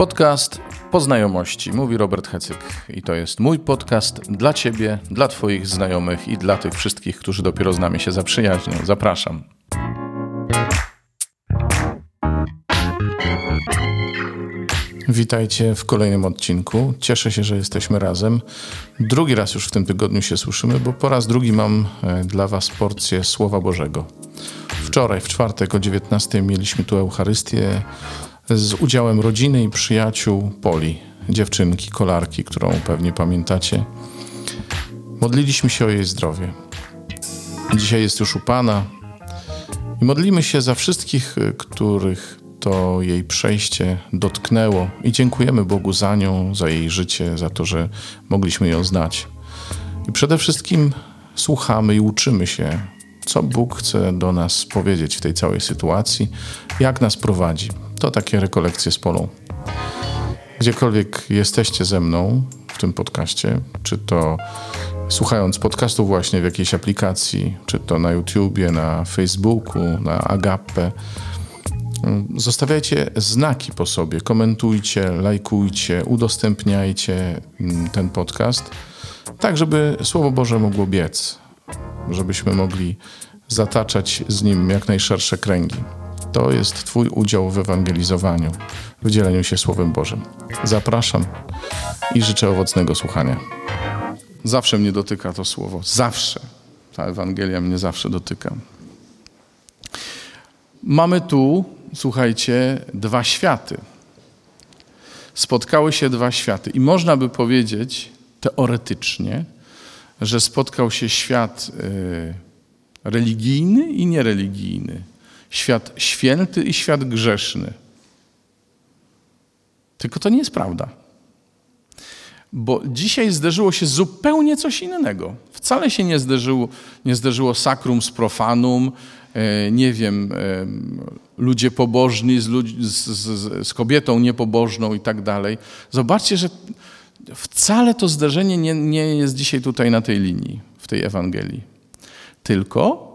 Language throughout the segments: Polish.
Podcast Poznajomości, mówi Robert Hecyk. I to jest mój podcast dla Ciebie, dla Twoich znajomych i dla tych wszystkich, którzy dopiero z nami się zaprzyjaźnią. Zapraszam. Witajcie w kolejnym odcinku. Cieszę się, że jesteśmy razem. Drugi raz już w tym tygodniu się słyszymy, bo po raz drugi mam e, dla Was porcję Słowa Bożego. Wczoraj, w czwartek o 19 mieliśmy tu Eucharystię z udziałem rodziny i przyjaciół Poli, dziewczynki, kolarki, którą pewnie pamiętacie. Modliliśmy się o jej zdrowie. Dzisiaj jest już u Pana i modlimy się za wszystkich, których to jej przejście dotknęło i dziękujemy Bogu za nią, za jej życie, za to, że mogliśmy ją znać. I przede wszystkim słuchamy i uczymy się, co Bóg chce do nas powiedzieć w tej całej sytuacji, jak nas prowadzi. To takie rekolekcje z polą. Gdziekolwiek jesteście ze mną w tym podcaście, czy to słuchając podcastu właśnie w jakiejś aplikacji, czy to na YouTubie, na Facebooku, na Agape, Zostawiajcie znaki po sobie, komentujcie, lajkujcie, udostępniajcie mm, ten podcast, tak żeby Słowo Boże mogło biec, żebyśmy mogli zataczać z nim jak najszersze kręgi. To jest Twój udział w ewangelizowaniu, w dzieleniu się Słowem Bożym. Zapraszam i życzę owocnego słuchania. Zawsze mnie dotyka to słowo, zawsze. Ta Ewangelia mnie zawsze dotyka. Mamy tu, słuchajcie, dwa światy. Spotkały się dwa światy, i można by powiedzieć teoretycznie, że spotkał się świat y, religijny i niereligijny świat święty i świat grzeszny. Tylko to nie jest prawda. Bo dzisiaj zdarzyło się zupełnie coś innego. Wcale się nie zdarzyło, nie zdarzyło sakrum z profanum, e, nie wiem, e, ludzie pobożni z, z, z, z kobietą niepobożną i tak dalej. Zobaczcie, że wcale to zdarzenie nie, nie jest dzisiaj tutaj na tej linii, w tej Ewangelii. Tylko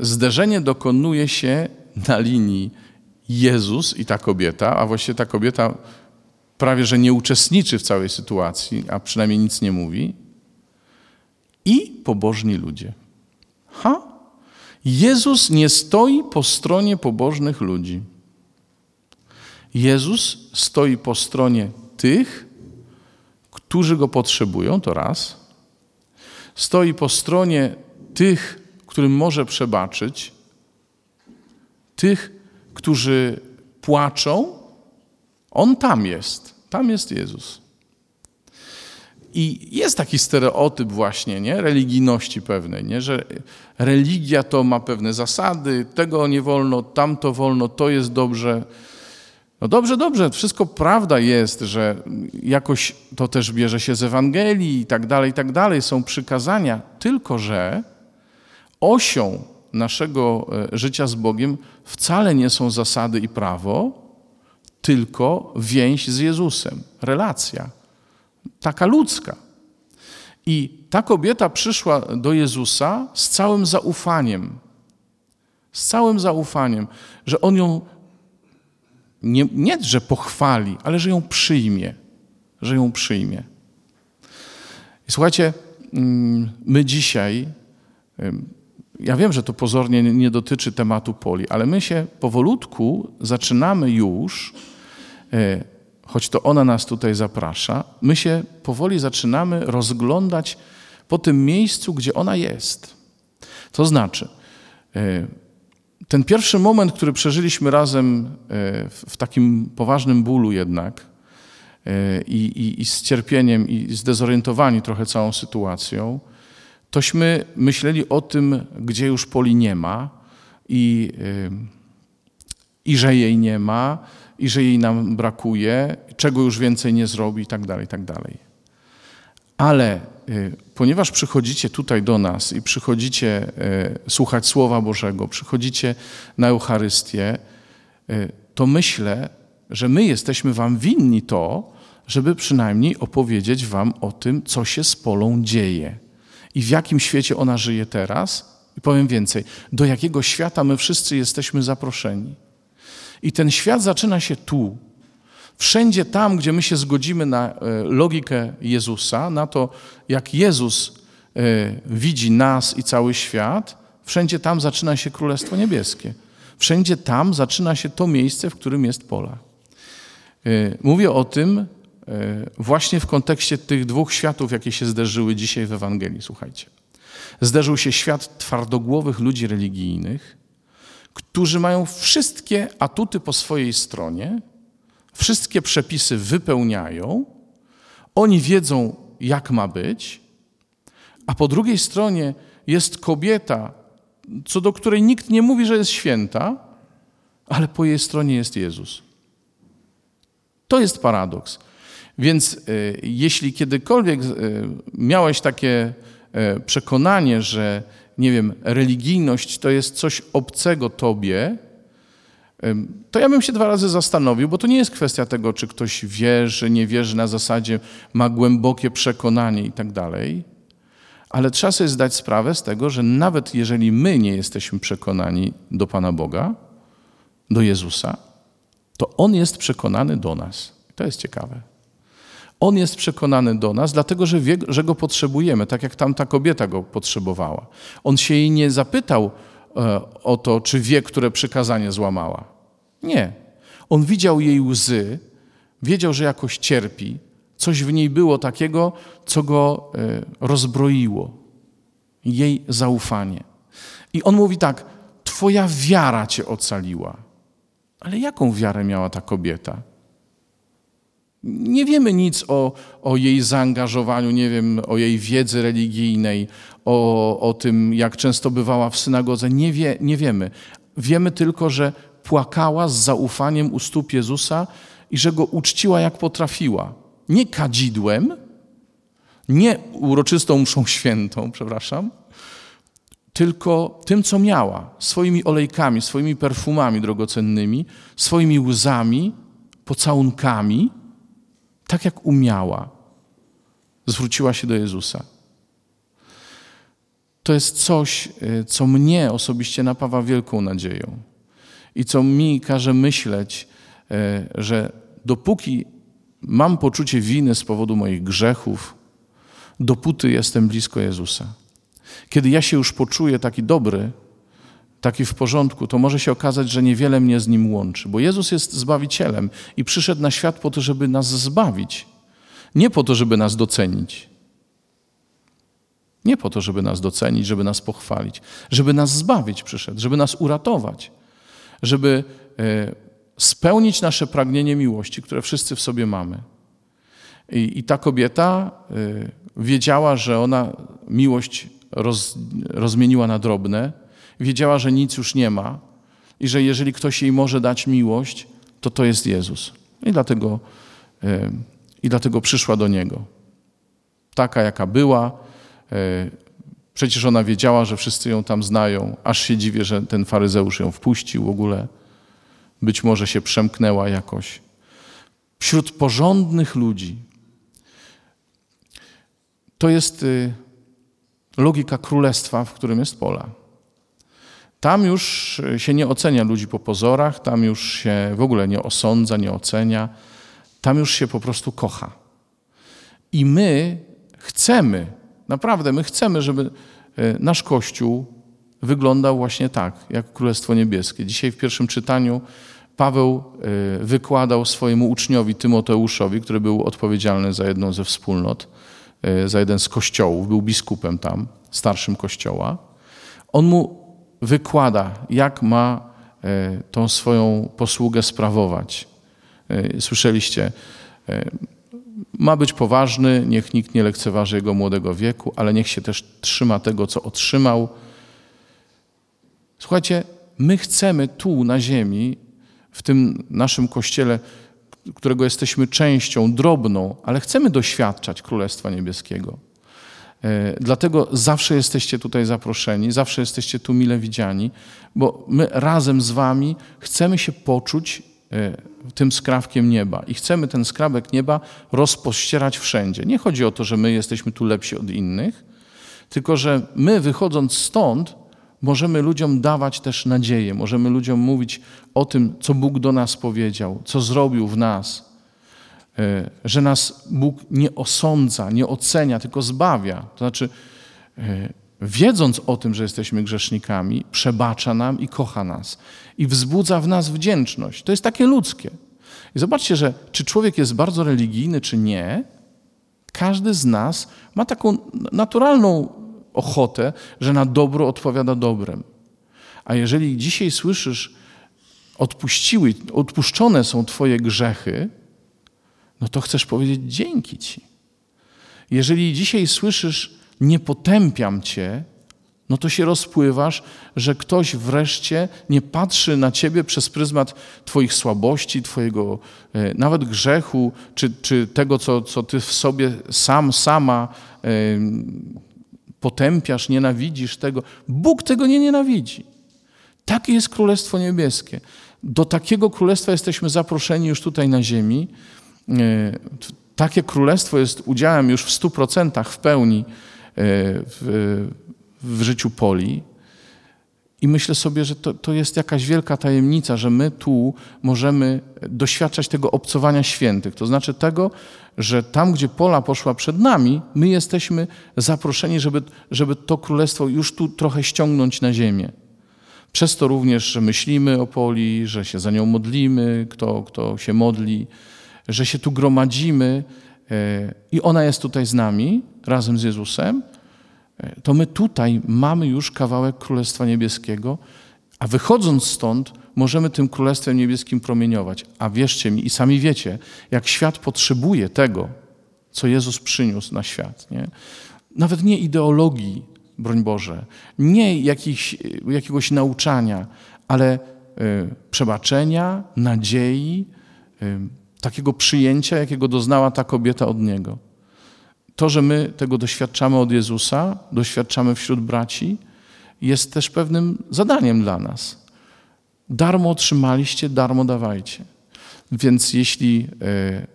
zderzenie dokonuje się na linii Jezus i ta kobieta, a właściwie ta kobieta prawie że nie uczestniczy w całej sytuacji, a przynajmniej nic nie mówi, i pobożni ludzie. Ha? Jezus nie stoi po stronie pobożnych ludzi. Jezus stoi po stronie tych, którzy go potrzebują, to raz. Stoi po stronie tych, którym może przebaczyć, tych, którzy płaczą, on tam jest. Tam jest Jezus. I jest taki stereotyp właśnie, nie? Religijności pewnej, nie? Że religia to ma pewne zasady, tego nie wolno, tamto wolno, to jest dobrze. No dobrze, dobrze, wszystko prawda jest, że jakoś to też bierze się z Ewangelii i tak dalej, i tak dalej, są przykazania, tylko że osią naszego e, życia z Bogiem wcale nie są zasady i prawo, tylko więź z Jezusem, relacja, taka ludzka. I ta kobieta przyszła do Jezusa z całym zaufaniem, z całym zaufaniem, że On ją nie, nie że pochwali, ale że ją przyjmie, że ją przyjmie. I słuchajcie, mm, my dzisiaj ja wiem, że to pozornie nie dotyczy tematu poli, ale my się powolutku zaczynamy już, e, choć to ona nas tutaj zaprasza, my się powoli zaczynamy rozglądać po tym miejscu, gdzie ona jest. To znaczy, e, ten pierwszy moment, który przeżyliśmy razem e, w takim poważnym bólu jednak i, i, i z cierpieniem i zdezorientowani trochę całą sytuacją, tośmy myśleli o tym, gdzie już Poli nie ma i, i że jej nie ma, i że jej nam brakuje, czego już więcej nie zrobi i tak dalej, tak dalej. Ale y, ponieważ przychodzicie tutaj do nas i przychodzicie y, słuchać Słowa Bożego, przychodzicie na Eucharystię, y, to myślę, że my jesteśmy wam winni to, żeby przynajmniej opowiedzieć wam o tym, co się z Polą dzieje i w jakim świecie ona żyje teraz. I powiem więcej, do jakiego świata my wszyscy jesteśmy zaproszeni. I ten świat zaczyna się tu. Wszędzie tam, gdzie my się zgodzimy na e, logikę Jezusa, na to, jak Jezus e, widzi nas i cały świat, wszędzie tam zaczyna się Królestwo Niebieskie. Wszędzie tam zaczyna się to miejsce, w którym jest pola. E, mówię o tym właśnie w kontekście tych dwóch światów, jakie się zderzyły dzisiaj w Ewangelii. Słuchajcie. Zderzył się świat twardogłowych ludzi religijnych, którzy mają wszystkie atuty po swojej stronie, wszystkie przepisy wypełniają, oni wiedzą, jak ma być, a po drugiej stronie jest kobieta, co do której nikt nie mówi, że jest święta, ale po jej stronie jest Jezus. To jest paradoks. Więc y, jeśli kiedykolwiek y, miałeś takie y, przekonanie, że nie wiem, religijność to jest coś obcego tobie, to ja bym się dwa razy zastanowił, bo to nie jest kwestia tego, czy ktoś wierzy, nie wierzy na zasadzie, ma głębokie przekonanie i tak dalej, ale trzeba sobie zdać sprawę z tego, że nawet jeżeli my nie jesteśmy przekonani do Pana Boga, do Jezusa, to On jest przekonany do nas. To jest ciekawe. On jest przekonany do nas, dlatego że wie, że go potrzebujemy, tak jak tamta kobieta go potrzebowała. On się jej nie zapytał e, o to, czy wie, które przykazanie złamała. Nie. On widział jej łzy, wiedział, że jakoś cierpi, coś w niej było takiego, co go e, rozbroiło. Jej zaufanie. I on mówi tak: Twoja wiara cię ocaliła. Ale jaką wiarę miała ta kobieta? Nie wiemy nic o, o jej zaangażowaniu, nie wiem, o jej wiedzy religijnej, o, o tym, jak często bywała w synagodze. Nie, wie, nie wiemy. Wiemy tylko, że płakała z zaufaniem u stóp Jezusa i że go uczciła jak potrafiła. Nie kadzidłem, nie uroczystą mszą świętą, przepraszam, tylko tym, co miała, swoimi olejkami, swoimi perfumami drogocennymi, swoimi łzami, pocałunkami tak jak umiała, zwróciła się do Jezusa. To jest coś, y, co mnie osobiście napawa wielką nadzieją i co mi każe myśleć, y, że dopóki mam poczucie winy z powodu moich grzechów, dopóty jestem blisko Jezusa. Kiedy ja się już poczuję taki dobry, taki w porządku, to może się okazać, że niewiele mnie z Nim łączy, bo Jezus jest Zbawicielem i przyszedł na świat po to, żeby nas zbawić, nie po to, żeby nas docenić. Nie po to, żeby nas docenić, żeby nas pochwalić, żeby nas zbawić przyszedł, żeby nas uratować, żeby e, spełnić nasze pragnienie miłości, które wszyscy w sobie mamy. I, i ta kobieta e, wiedziała, że ona miłość roz, rozmieniła na drobne, wiedziała, że nic już nie ma i że jeżeli ktoś jej może dać miłość, to to jest Jezus. I dlatego, i dlatego przyszła do Niego. Taka, jaka była. E, przecież ona wiedziała, że wszyscy ją tam znają. Aż się dziwię, że ten faryzeusz ją wpuścił w ogóle. Być może się przemknęła jakoś. Wśród porządnych ludzi. To jest y, logika królestwa, w którym jest pola. Tam już się nie ocenia ludzi po pozorach, tam już się w ogóle nie osądza, nie ocenia, tam już się po prostu kocha. I my chcemy, naprawdę, my chcemy, żeby e, nasz Kościół wyglądał właśnie tak, jak Królestwo Niebieskie. Dzisiaj w pierwszym czytaniu Paweł e, wykładał swojemu uczniowi Tymoteuszowi, który był odpowiedzialny za jedną ze wspólnot, e, za jeden z kościołów, był biskupem tam, starszym kościoła. On mu wykłada, jak ma e, tą swoją posługę sprawować. E, słyszeliście, e, ma być poważny, niech nikt nie lekceważy jego młodego wieku, ale niech się też trzyma tego, co otrzymał. Słuchajcie, my chcemy tu na ziemi, w tym naszym kościele, którego jesteśmy częścią, drobną, ale chcemy doświadczać Królestwa Niebieskiego. E, dlatego zawsze jesteście tutaj zaproszeni, zawsze jesteście tu mile widziani, bo my razem z Wami chcemy się poczuć e, tym skrawkiem nieba i chcemy ten skrawek nieba rozpościerać wszędzie. Nie chodzi o to, że my jesteśmy tu lepsi od innych, tylko że my wychodząc stąd możemy ludziom dawać też nadzieję, możemy ludziom mówić o tym, co Bóg do nas powiedział, co zrobił w nas, że nas Bóg nie osądza, nie ocenia, tylko zbawia. To znaczy, e, wiedząc o tym, że jesteśmy grzesznikami, przebacza nam i kocha nas. I wzbudza w nas wdzięczność. To jest takie ludzkie. I zobaczcie, że czy człowiek jest bardzo religijny, czy nie, każdy z nas ma taką naturalną ochotę, że na dobro odpowiada dobrem. A jeżeli dzisiaj słyszysz, odpuściły, odpuszczone są Twoje grzechy, no to chcesz powiedzieć dzięki Ci. Jeżeli dzisiaj słyszysz, nie potępiam Cię, no to się rozpływasz, że ktoś wreszcie nie patrzy na ciebie przez pryzmat twoich słabości, twojego e, nawet grzechu, czy, czy tego, co, co ty w sobie sam, sama e, potępiasz, nienawidzisz tego. Bóg tego nie nienawidzi. Takie jest Królestwo Niebieskie. Do takiego królestwa jesteśmy zaproszeni już tutaj na ziemi. E, takie królestwo jest udziałem już w stu procentach, w pełni w, w życiu Poli. I myślę sobie, że to, to jest jakaś wielka tajemnica, że my tu możemy doświadczać tego obcowania świętych. To znaczy tego, że tam, gdzie Pola poszła przed nami, my jesteśmy zaproszeni, żeby, żeby to królestwo już tu trochę ściągnąć na ziemię. Przez to również, że myślimy o Poli, że się za nią modlimy, kto, kto się modli, że się tu gromadzimy e, i ona jest tutaj z nami, razem z Jezusem, to my tutaj mamy już kawałek Królestwa Niebieskiego, a wychodząc stąd, możemy tym Królestwem Niebieskim promieniować. A wierzcie mi, i sami wiecie, jak świat potrzebuje tego, co Jezus przyniósł na świat. Nie? Nawet nie ideologii, broń Boże, nie jakichś, jakiegoś nauczania, ale y, przebaczenia, nadziei, y, takiego przyjęcia, jakiego doznała ta kobieta od Niego to, że my tego doświadczamy od Jezusa, doświadczamy wśród braci, jest też pewnym zadaniem dla nas. Darmo otrzymaliście, darmo dawajcie. Więc jeśli e,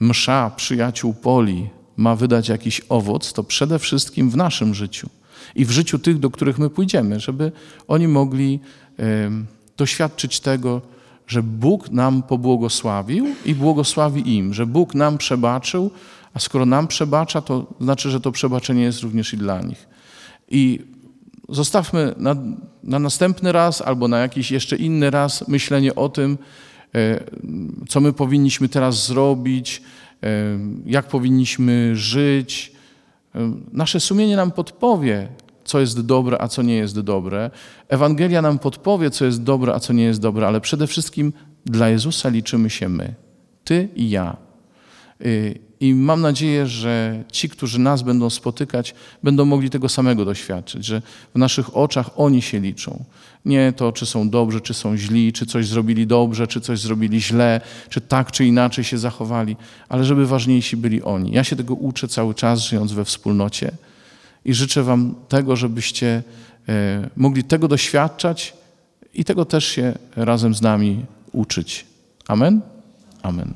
msza przyjaciół poli ma wydać jakiś owoc, to przede wszystkim w naszym życiu i w życiu tych, do których my pójdziemy, żeby oni mogli e, doświadczyć tego, że Bóg nam pobłogosławił i błogosławi im, że Bóg nam przebaczył, a skoro nam przebacza, to znaczy, że to przebaczenie jest również i dla nich. I zostawmy na, na następny raz albo na jakiś jeszcze inny raz myślenie o tym, e, co my powinniśmy teraz zrobić, e, jak powinniśmy żyć. E, nasze sumienie nam podpowie, co jest dobre, a co nie jest dobre. Ewangelia nam podpowie, co jest dobre, a co nie jest dobre, ale przede wszystkim dla Jezusa liczymy się my, Ty i ja. I mam nadzieję, że ci, którzy nas będą spotykać, będą mogli tego samego doświadczyć, że w naszych oczach oni się liczą. Nie to, czy są dobrzy, czy są źli, czy coś zrobili dobrze, czy coś zrobili źle, czy tak, czy inaczej się zachowali, ale żeby ważniejsi byli oni. Ja się tego uczę cały czas, żyjąc we wspólnocie i życzę Wam tego, żebyście e, mogli tego doświadczać i tego też się razem z nami uczyć. Amen? Amen.